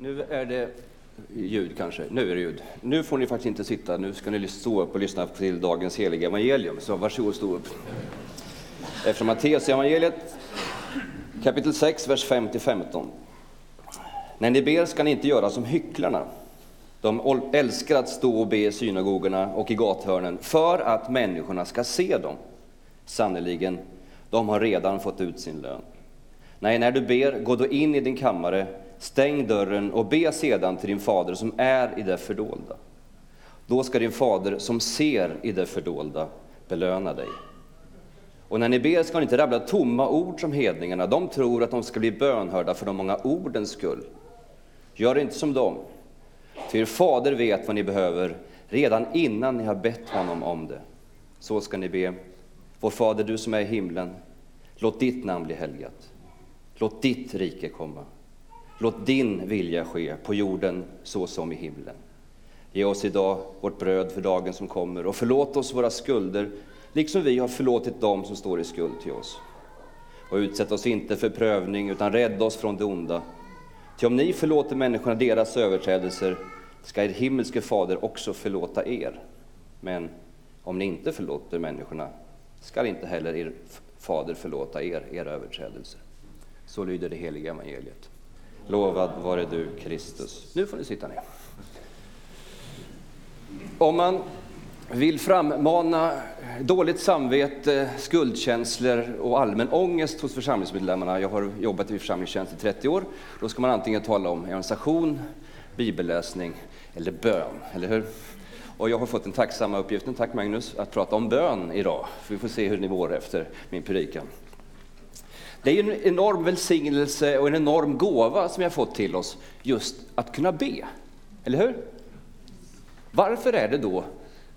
Nu är det ljud kanske. Nu är det ljud. Nu får ni faktiskt inte sitta. Nu ska ni stå upp och lyssna till dagens heliga evangelium. Så varsågod stå upp. Efter Matteus evangeliet kapitel 6, vers 5-15. När ni ber ska ni inte göra som hycklarna. De älskar att stå och be i synagogorna och i gathörnen för att människorna ska se dem. Sannerligen, de har redan fått ut sin lön. Nej, när du ber, gå då in i din kammare, stäng dörren och be sedan till din fader som är i det fördolda. Då ska din fader som ser i det fördolda belöna dig. Och när ni ber ska ni inte rabbla tomma ord som hedningarna. De tror att de ska bli bönhörda för de många ordens skull. Gör inte som dem. ty er fader vet vad ni behöver redan innan ni har bett honom om det. Så ska ni be. Vår Fader, du som är i himlen. Låt ditt namn bli helgat. Låt ditt rike komma. Låt din vilja ske på jorden så som i himlen. Ge oss idag vårt bröd för dagen som kommer och förlåt oss våra skulder liksom vi har förlåtit dem som står i skuld till oss. Och utsätt oss inte för prövning utan rädda oss från det onda. Ty om ni förlåter människorna deras överträdelser ska er himmelske fader också förlåta er. Men om ni inte förlåter människorna ska inte heller er fader förlåta er era överträdelser. Så lyder det heliga evangeliet. Lovad vare du, Kristus. Nu får ni sitta ner. Om man vill frammana dåligt samvete, skuldkänslor och allmän ångest hos församlingsmedlemmarna, jag har jobbat i församlingstjänst i 30 år, då ska man antingen tala om evangelisation, bibelläsning eller bön, eller hur? Och jag har fått den tacksamma uppgiften, tack Magnus, att prata om bön idag. För vi får se hur ni mår efter min predikan. Det är en enorm välsignelse och en enorm gåva som vi har fått till oss, just att kunna be. Eller hur? Varför är det då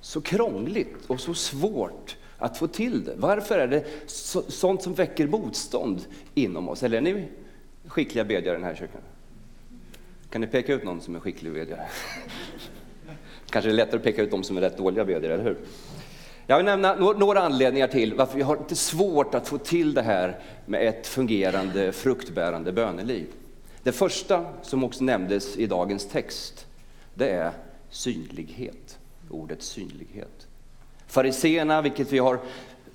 så krångligt och så svårt att få till det? Varför är det så, sånt som väcker motstånd inom oss? Eller är ni skickliga bedjare i den här kyrkan? Kan ni peka ut någon som är skicklig bedjare? Kanske är det lättare att peka ut de som är rätt dåliga bedjare, eller hur? Jag vill nämna några anledningar till varför vi har lite svårt att få till det här med ett fungerande, fruktbärande böneliv. Det första, som också nämndes i dagens text, det är synlighet. Ordet synlighet. Fariseerna, vilket vi har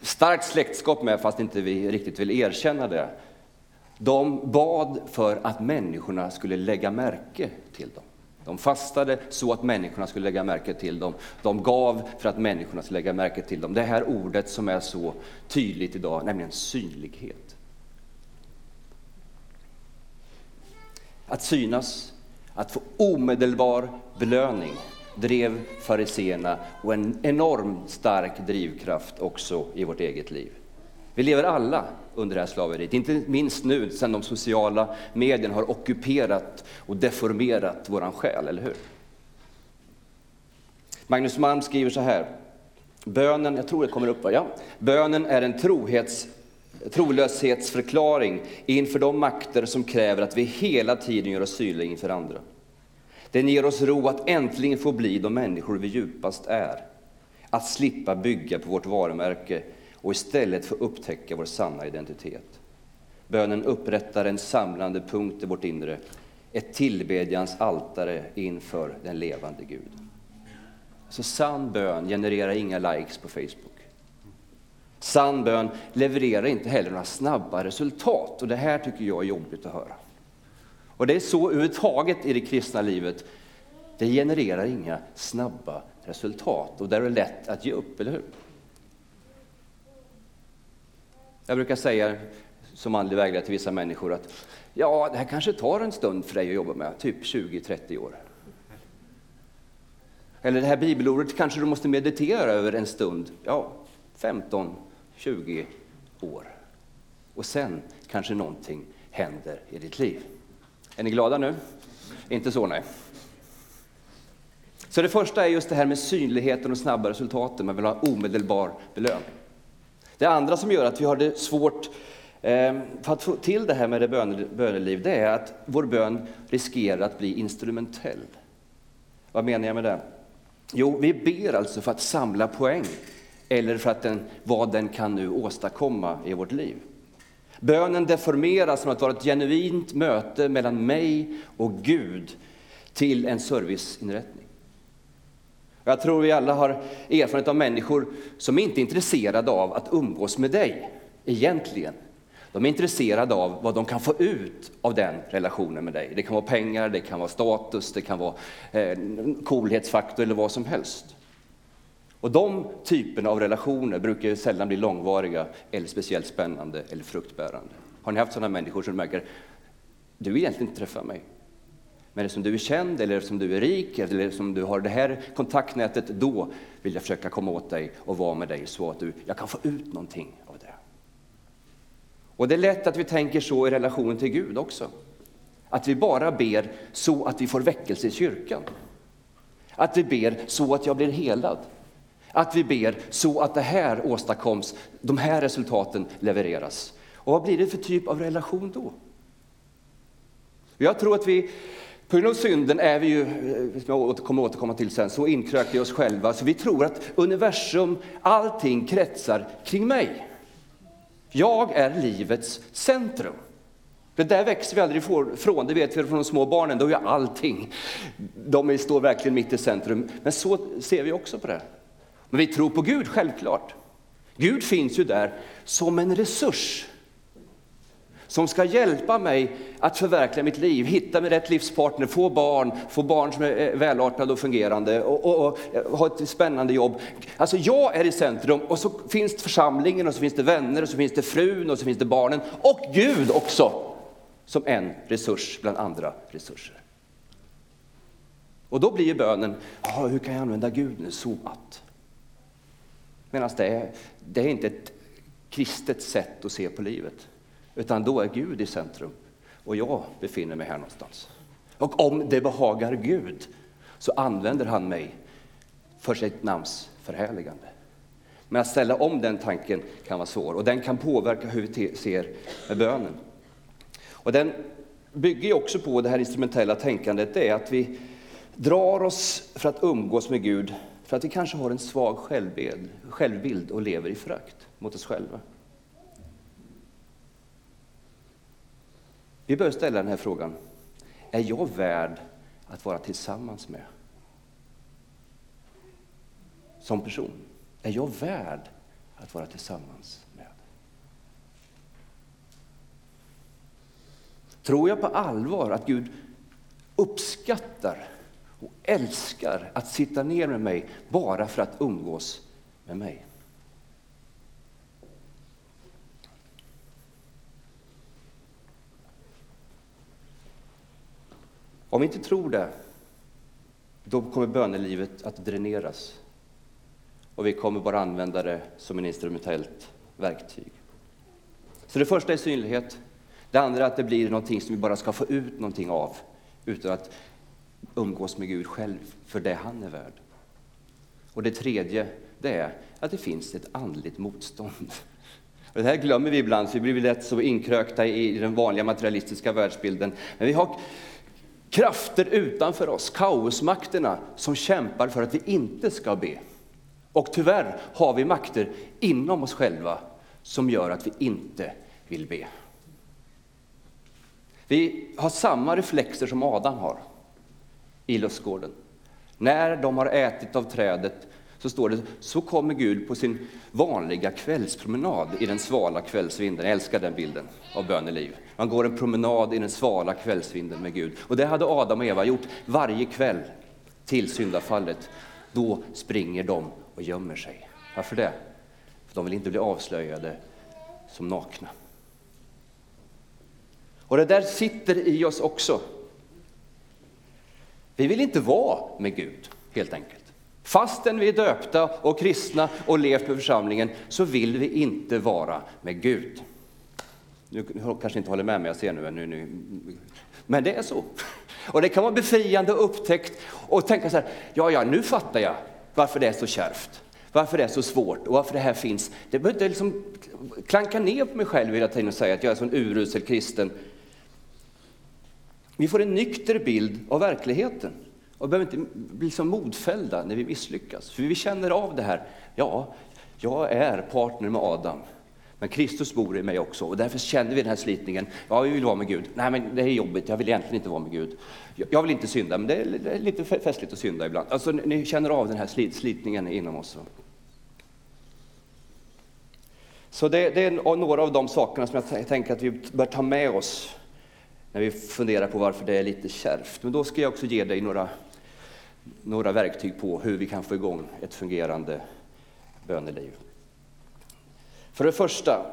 starkt släktskap med, fast inte vi riktigt vill erkänna det, de bad för att människorna skulle lägga märke till dem. De fastade så att människorna skulle lägga märke till dem. De gav för att människorna skulle lägga märke till dem. Det här ordet som är så tydligt idag, nämligen synlighet. Att synas, att få omedelbar belöning drev fariseerna och en enormt stark drivkraft också i vårt eget liv. Vi lever alla under det här slaveriet, inte minst nu sedan de sociala medierna har ockuperat och deformerat våran själ, eller hur? Magnus Malm skriver så här, bönen, jag tror det kommer upp, ja. bönen är en trohets, trolöshetsförklaring inför de makter som kräver att vi hela tiden gör oss synliga inför andra. Den ger oss ro att äntligen få bli de människor vi djupast är, att slippa bygga på vårt varumärke och istället få upptäcka vår sanna identitet. Bönen upprättar en samlande punkt i vårt inre, ett tillbedjans altare inför den levande Gud. Så sann bön genererar inga likes på Facebook. Sann bön levererar inte heller några snabba resultat och det här tycker jag är jobbigt att höra. Och det är så överhuvudtaget i det kristna livet. Det genererar inga snabba resultat och där är det lätt att ge upp, eller hur? Jag brukar säga som andlig vägledare till vissa människor att ja, det här kanske tar en stund för dig att jobba med, typ 20-30 år. Eller det här bibelordet kanske du måste meditera över en stund, ja, 15-20 år. Och sen kanske någonting händer i ditt liv. Är ni glada nu? Inte så, nej. Så det första är just det här med synligheten och snabba resultaten, man vill ha omedelbar belöning. Det andra som gör att vi har det svårt eh, för att få till det här med det böneliv, det är att vår bön riskerar att bli instrumentell. Vad menar jag med det? Jo, vi ber alltså för att samla poäng eller för att den, vad den kan nu åstadkomma i vårt liv. Bönen deformeras från att vara ett genuint möte mellan mig och Gud till en serviceinrättning. Jag tror vi alla har erfarenhet av människor som inte är intresserade av att umgås med dig egentligen. De är intresserade av vad de kan få ut av den relationen med dig. Det kan vara pengar, det kan vara status, det kan vara eh, coolhetsfaktor eller vad som helst. Och de typerna av relationer brukar sällan bli långvariga eller speciellt spännande eller fruktbärande. Har ni haft sådana människor som märker, du vill egentligen inte träffa mig, men eftersom du är känd eller eftersom du är rik eller eftersom du har det här kontaktnätet, då vill jag försöka komma åt dig och vara med dig så att du, jag kan få ut någonting av det. Och det är lätt att vi tänker så i relationen till Gud också. Att vi bara ber så att vi får väckelse i kyrkan. Att vi ber så att jag blir helad. Att vi ber så att det här åstadkoms, de här resultaten levereras. Och vad blir det för typ av relation då? Jag tror att vi på grund av synden är vi ju, eh, som jag kommer återkomma till sen, så inkrökta i oss själva så vi tror att universum, allting kretsar kring mig. Jag är livets centrum. Det där växer vi aldrig ifrån, det vet vi från de små barnen, då är allting, de står verkligen mitt i centrum. Men så ser vi också på det. Men vi tror på Gud, självklart. Gud finns ju där som en resurs som ska hjälpa mig att förverkliga mitt liv, hitta min rätt livspartner, få barn, få barn som är eh, välartade och fungerande och, och, och, eh, ha ett spännande jobb. Alltså jag är i centrum och så finns det församlingen och så finns det vänner och så finns det frun och så finns det barnen och Gud också som en resurs bland andra resurser. Och då blir bönen, ah, hur kan jag använda Gud nu så att? Medan det det är inte ett kristet sätt att se på livet. Utan då är Gud i centrum och jag befinner mig här någonstans. Och om det behagar Gud så använder han mig för sitt namns förhärligande. Men att ställa om den tanken kan vara svår och den kan påverka hur vi ser med bönen. Och den bygger också på det här instrumentella tänkandet, det är att vi drar oss för att umgås med Gud för att vi kanske har en svag självbild, självbild och lever i frakt mot oss själva. Vi bör ställa den här frågan. Är jag värd att vara tillsammans med? Som person. Är jag värd att vara tillsammans med? Tror jag på allvar att Gud uppskattar och älskar att sitta ner med mig bara för att umgås med mig? Om vi inte tror det, då kommer bönelivet att dräneras och vi kommer bara använda det som en instrumentellt verktyg. Så det första är synlighet. Det andra är att det blir någonting som vi bara ska få ut någonting av utan att umgås med Gud själv för det han är värd. Och det tredje, det är att det finns ett andligt motstånd. Och det här glömmer vi ibland, så vi blir lätt så inkrökta i den vanliga materialistiska världsbilden. Men vi har krafter utanför oss, kaosmakterna, som kämpar för att vi inte ska be. Och tyvärr har vi makter inom oss själva som gör att vi inte vill be. Vi har samma reflexer som Adam har i lustgården. När de har ätit av trädet så står det, så kommer Gud på sin vanliga kvällspromenad i den svala kvällsvinden. Jag älskar den bilden av böneliv. Man går en promenad i den svala kvällsvinden med Gud. Och det hade Adam och Eva gjort varje kväll till syndafallet. Då springer de och gömmer sig. Varför det? För de vill inte bli avslöjade som nakna. Och det där sitter i oss också. Vi vill inte vara med Gud, helt enkelt. Fastän vi är döpta och kristna och levt med församlingen så vill vi inte vara med Gud. Nu kanske inte håller med mig, jag ser nu, nu, nu. Men det är så. Och det kan vara befriande upptäckt och tänka så här, ja, ja, nu fattar jag varför det är så kärvt, varför det är så svårt och varför det här finns. Det behöver inte liksom klanka ner på mig själv hela tiden och säga att jag är en urusel kristen. Vi får en nykter bild av verkligheten och behöver inte bli så modfällda när vi misslyckas. För vi känner av det här, ja, jag är partner med Adam. Men Kristus bor i mig också och därför känner vi den här slitningen. Ja, vi vill vara med Gud. Nej, men det är jobbigt. Jag vill egentligen inte vara med Gud. Jag vill inte synda, men det är lite festligt att synda ibland. Alltså, ni känner av den här slitningen inom oss. Så det, det, är några av de sakerna som jag tänker att vi bör ta med oss när vi funderar på varför det är lite kärvt. Men då ska jag också ge dig några, några verktyg på hur vi kan få igång ett fungerande böneliv. För det första,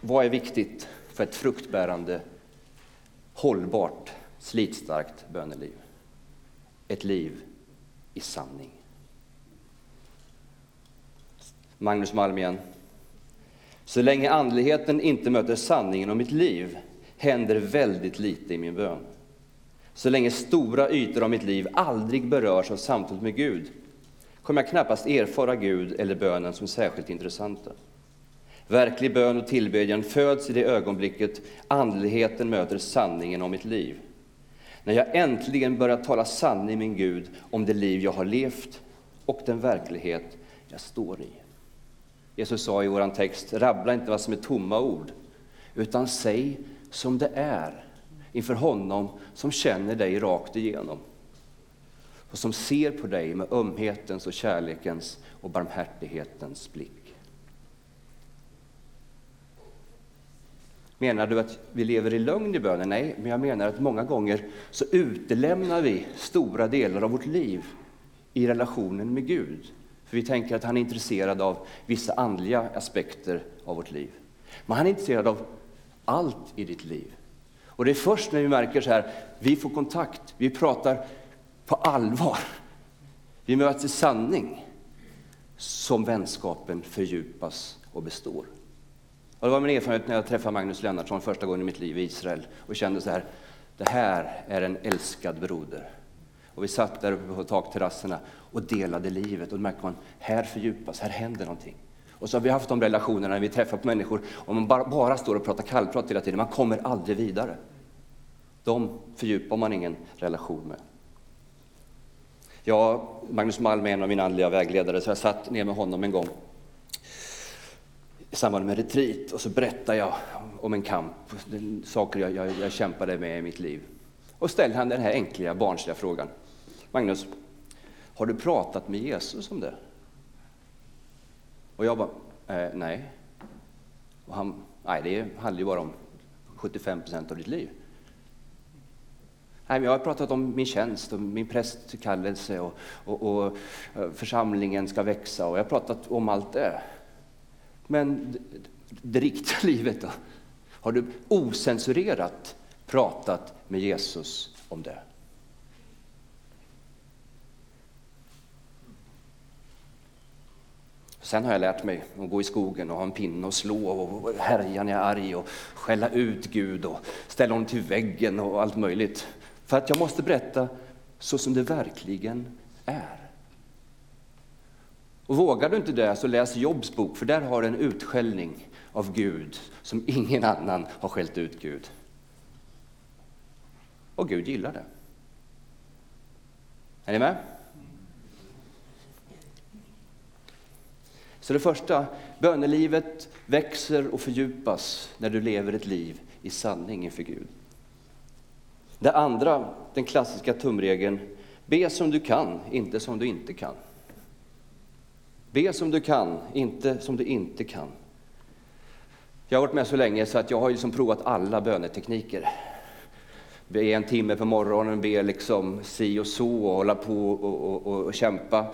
vad är viktigt för ett fruktbärande, hållbart, slitstarkt böneliv? Ett liv i sanning. Magnus Malm igen. Så länge andligheten inte möter sanningen om mitt liv händer väldigt lite i min bön. Så länge stora ytor av mitt liv aldrig berörs av samtalet med Gud kommer jag knappast erfara Gud eller bönen som särskilt intressanta. Verklig bön och tillbedjan föds i det ögonblicket andligheten möter sanningen om mitt liv. När jag äntligen börjar tala sanning med Gud om det liv jag har levt och den verklighet jag står i. Jesus sa i vår text, rabbla inte vad som är tomma ord, utan säg som det är inför honom som känner dig rakt igenom och som ser på dig med ömhetens och kärlekens och barmhärtighetens blick. Menar du att vi lever i lögn i bönen? Nej, men jag menar att många gånger så utelämnar vi stora delar av vårt liv i relationen med Gud. För vi tänker att han är intresserad av vissa andliga aspekter av vårt liv. Men han är intresserad av allt i ditt liv. Och det är först när vi märker så här, vi får kontakt, vi pratar på allvar, vi möts i sanning, som vänskapen fördjupas och består. Och det var min erfarenhet när jag träffade Magnus Lennartsson första gången i mitt liv i Israel och kände så här, det här är en älskad broder. Och vi satt där uppe på takterrasserna och delade livet och då märker man, här fördjupas, här händer någonting. Och så har vi haft de relationerna när vi träffar på människor och man bara, bara står och pratar kallprat hela tiden, man kommer aldrig vidare. De fördjupar man ingen relation med. Jag, Magnus Malm är en av mina andliga vägledare, så jag satt ner med honom en gång i samband med retreat och så berättade jag om en kamp, saker jag, jag, jag kämpade med i mitt liv. Och ställde han den här enkla, barnsliga frågan. Magnus, har du pratat med Jesus om det? Och jag bara, eh, nej. Och han, nej, det handlar ju bara om 75 procent av ditt liv. Nej, jag har pratat om min tjänst och min prästkallelse och, och, och, eh, församlingen ska växa och jag har pratat om allt det. Men det, det riktiga livet då? Har du osensurerat pratat med Jesus om det? Sen har jag lärt mig att gå i skogen och ha en pinne och slå och härja när jag är arg och skälla ut Gud och ställa honom till väggen och allt möjligt. För att jag måste berätta så som det verkligen är. Och vågar du inte det så läs Jobs bok, för där har du en utskällning av Gud som ingen annan har skällt ut Gud. Och Gud gillar det. Är ni med? Så det första, bönelivet växer och fördjupas när du lever ett liv i sanning inför Gud. Det andra, den klassiska tumregeln, be som du kan, inte som du inte kan. Be som du kan, inte som du inte kan. Jag har varit med så länge så att jag har liksom provat alla bönetekniker. Be en timme på morgonen, be liksom si och så och hålla på och, och, och, kämpa.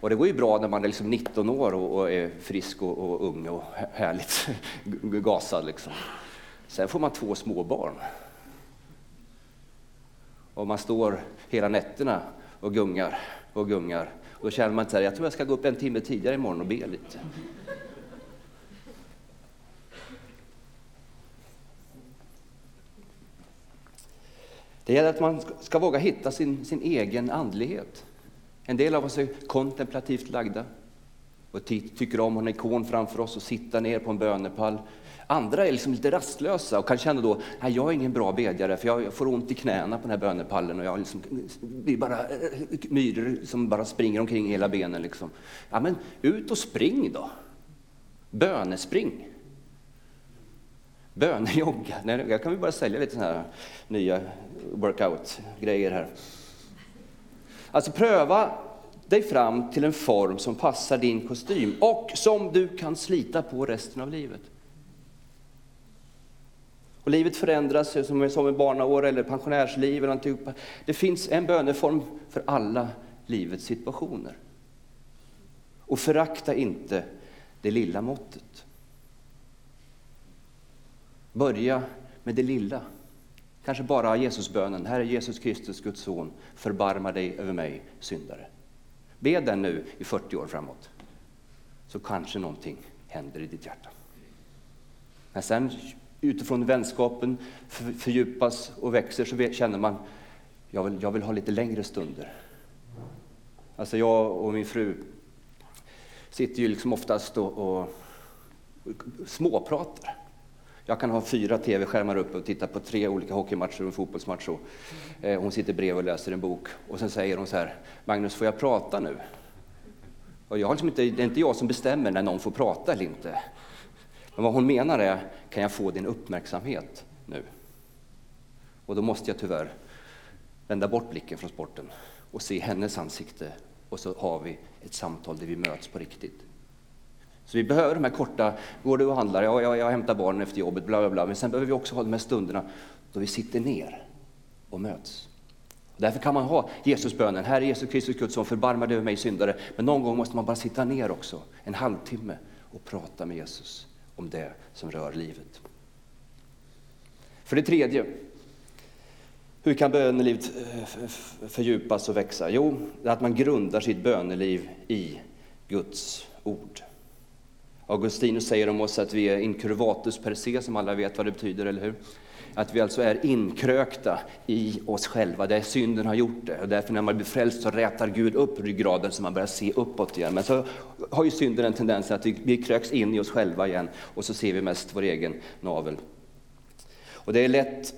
Och det går ju bra när man är liksom 19 år och, och är frisk och, och, ung och härligt gasad. Liksom. Sen får man två småbarn. Och man står hela nätterna och gungar och gungar. Och då känner man inte så här, jag tror jag ska gå upp en timme tidigare imorgon och be lite. Det gäller att man ska våga hitta sin, sin egen andlighet. En del av oss är kontemplativt lagda och tycker om att ha en ikon framför oss och sitta ner på en bönepall. Andra är liksom lite rastlösa och kan känna då, nej jag är ingen bra bedjare för jag får ont i knäna på den här bönepallen och jag liksom, blir bara eh, myror som bara springer omkring i hela benen. Liksom. Ja men ut och spring då! Bönespring! Bönejogga. Nej, jag kan vi bara sälja lite sådana här nya workout-grejer här. Alltså pröva dig fram till en form som passar din kostym och som du kan slita på resten av livet. Och livet förändras som, som barnaår eller pensionärsliv. Eller typ. Det finns en böneform för alla livets situationer. Och förakta inte det lilla måttet. Börja med det lilla. Kanske bara Jesusbönen, Herre Jesus Kristus, Guds son, förbarma dig över mig, syndare. Be den nu i 40 år framåt, så kanske någonting händer i ditt hjärta. Men sen utifrån vänskapen fördjupas och växer så känner man, jag vill, jag vill ha lite längre stunder. Alltså jag och min fru sitter ju liksom oftast och, och småpratar. Jag kan ha fyra tv-skärmar uppe och titta på tre olika hockeymatcher och en fotbollsmatch. Eh, hon sitter bredvid och läser en bok och sen säger hon så här, Magnus får jag prata nu? Och jag har liksom inte, det är inte jag som bestämmer när någon får prata eller inte. Men vad hon menar är, kan jag få din uppmärksamhet nu? Och då måste jag tyvärr vända bort blicken från sporten och se hennes ansikte och så har vi ett samtal där vi möts på riktigt. Så vi behöver de här korta, går du och handlar, ja, jag, jag hämtar barnen efter jobbet, bla bla bla. Men sen behöver vi också ha de här stunderna då vi sitter ner och möts. Därför kan man ha Jesusbönen, Herre Jesus Kristus Gud som förbarma dig över mig syndare. Men någon gång måste man bara sitta ner också, en halvtimme, och prata med Jesus om det som rör livet. För det tredje, hur kan bönelivet eh, fördjupas och växa? Jo, att man grundar sitt böneliv i Guds ord. Augustinus säger om oss att vi är incurvatus per se, som alla vet vad det betyder, eller hur? Att vi alltså är inkrökta i oss själva, där synden har gjort det. Och därför när man blir frälst så rätar Gud upp ryggraden så man börjar se uppåt igen. Men så har ju synden en tendens att vi kröks in i oss själva igen och så ser vi mest vår egen navel. Och det är lätt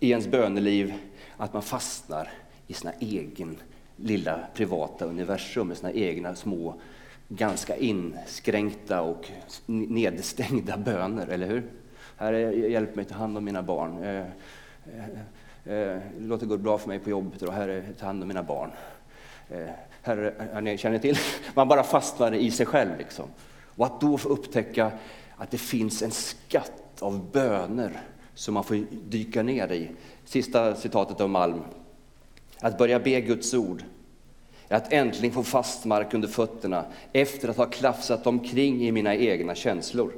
i ens böneliv att man fastnar i sina egen lilla privata universum i sina egna små ganska inskränkta och nedstängda böner, eller hur? Herre, hjälp mig ta hand om mina barn. Eh, eh, eh, låt det gå bra för mig på jobbet och Herre, ta hand om mina barn. Eh, Herre, ni känner till? Man bara fastnar i sig själv. Liksom. Och att då få upptäcka att det finns en skatt av böner som man får dyka ner i. Sista citatet av Malm. Att börja be Guds ord att äntligen få fast mark under fötterna efter att ha klafsat omkring i mina egna känslor.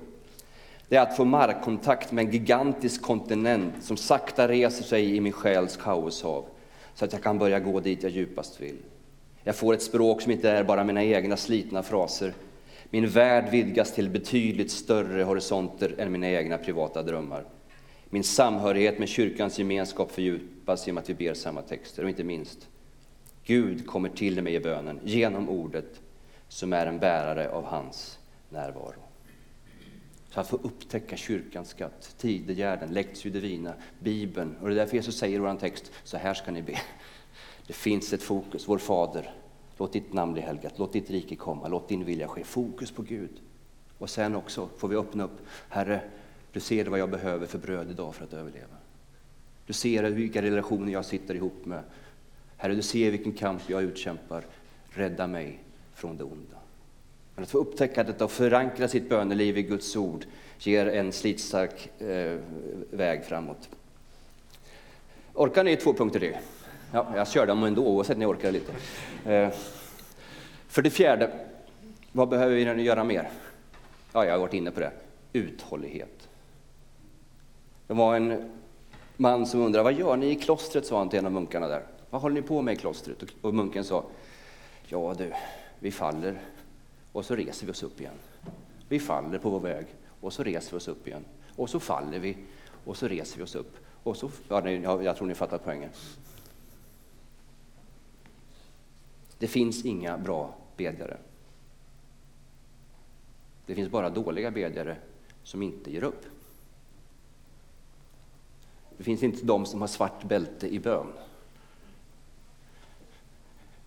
Det är att få markkontakt med en gigantisk kontinent som sakta reser sig i min själs kaoshav så att jag kan börja gå dit jag djupast vill. Jag får ett språk som inte är bara mina egna slitna fraser. Min värld vidgas till betydligt större horisonter än mina egna privata drömmar. Min samhörighet med kyrkans gemenskap fördjupas genom att vi ber samma texter och inte minst Gud kommer till mig i bönen genom ordet som är en bärare av hans närvaro. Så att få upptäcka kyrkans skatt, tidegärden, lectio divina, Bibeln. Och det är därför Jesus säger i vår text, så här ska ni be. Det finns ett fokus, vår Fader, låt ditt namn bli helgat, låt ditt rike komma, låt din vilja ske. Fokus på Gud. Och sen också får vi öppna upp, Herre, du ser vad jag behöver för bröd idag för att överleva. Du ser vilka relationer jag sitter ihop med. Herre, du ser vilken kamp jag utkämpar. Rädda mig från det onda. Men att få upptäcka detta och förankra sitt böneliv i Guds ord ger en slitstark eh, väg framåt. Orkar ni två punkter till? Ja, jag kör dem ändå, oavsett om ni orkar lite. Eh, för det fjärde, vad behöver vi göra mer? Ja, jag har varit inne på det. Uthållighet. Det var en man som undrade, vad gör ni i klostret? sa han till en av munkarna där. Vad håller ni på med i klostret? Och munken sa, ja du, vi faller och så reser vi oss upp igen. Vi faller på vår väg och så reser vi oss upp igen. Och så faller vi och så reser vi oss upp. Och så, ja, jag tror ni fattar poängen. Det finns inga bra bedjare. Det finns bara dåliga bedjare som inte ger upp. Det finns inte de som har svart bälte i bön.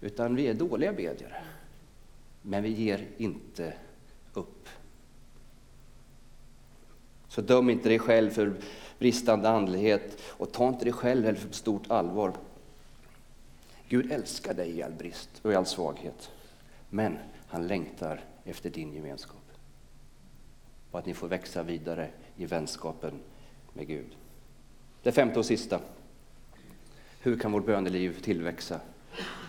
Utan vi är dåliga bedjare. Men vi ger inte upp. Så döm inte dig själv för bristande andlighet och ta inte dig själv för stort allvar. Gud älskar dig i all brist och i all svaghet. Men han längtar efter din gemenskap. Och att ni får växa vidare i vänskapen med Gud. Det femte och sista. Hur kan vårt böneliv tillväxa?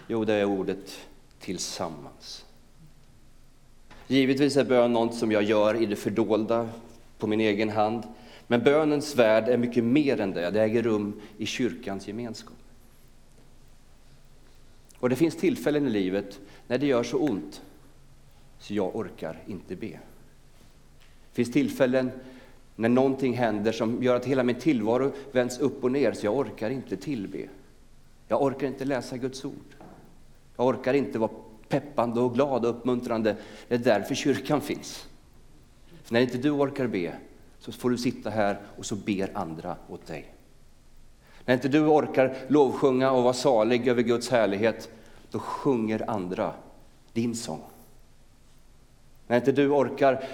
Jo, det är ordet tillsammans. Givetvis är bön något som jag gör i det fördolda, på min egen hand. Men bönens värld är mycket mer än det. Det äger rum i kyrkans gemenskap. Och det finns tillfällen i livet när det gör så ont så jag orkar inte be. Det finns tillfällen när någonting händer som gör att hela min tillvaro vänds upp och ner så jag orkar inte tillbe. Jag orkar inte läsa Guds ord. Jag orkar inte vara peppande och glad och uppmuntrande. Det är därför kyrkan finns. För när inte du orkar be så får du sitta här och så ber andra åt dig. När inte du orkar lovsjunga och vara salig över Guds härlighet, då sjunger andra din sång. När inte du orkar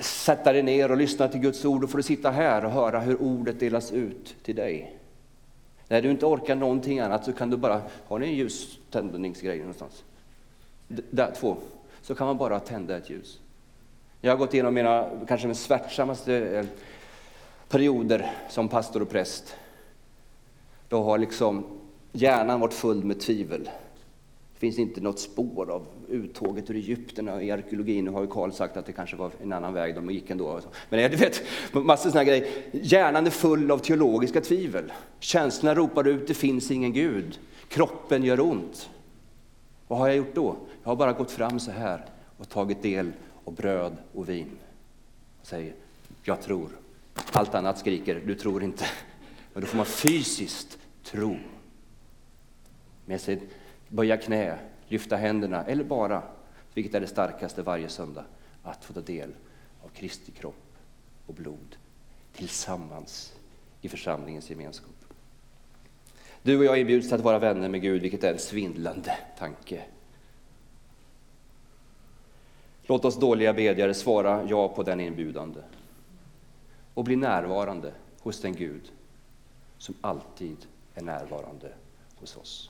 sätta dig ner och lyssna till Guds ord, då får du sitta här och höra hur ordet delas ut till dig. När du inte orkar någonting annat så kan du bara, har ni en ljuständningsgrej någonstans? Där, två. Så kan man bara tända ett ljus. Jag har gått igenom mina kanske min smärtsammaste eh, perioder som pastor och präst. Då har liksom hjärnan varit full med tvivel. Det finns inte något spår av uttåget ur Egypten i arkeologin. Nu har ju Karl sagt att det kanske var en annan väg de gick ändå. Men du vet, massor sådana grejer. Hjärnan är full av teologiska tvivel. Känslorna ropar ut, det finns ingen Gud. Kroppen gör ont. Vad har jag gjort då? Jag har bara gått fram så här och tagit del av bröd och vin. Och säger, jag tror. Allt annat skriker, du tror inte. Men då får man fysiskt tro. Med sig böja knä, lyfta händerna eller bara, vilket är det starkaste varje söndag, att få ta del av Kristi kropp och blod tillsammans i församlingens gemenskap. Du och jag inbjuds till att vara vänner med Gud, vilket är en svindlande tanke. Låt oss dåliga bedjare svara ja på den inbjudande och bli närvarande hos den Gud som alltid är närvarande hos oss.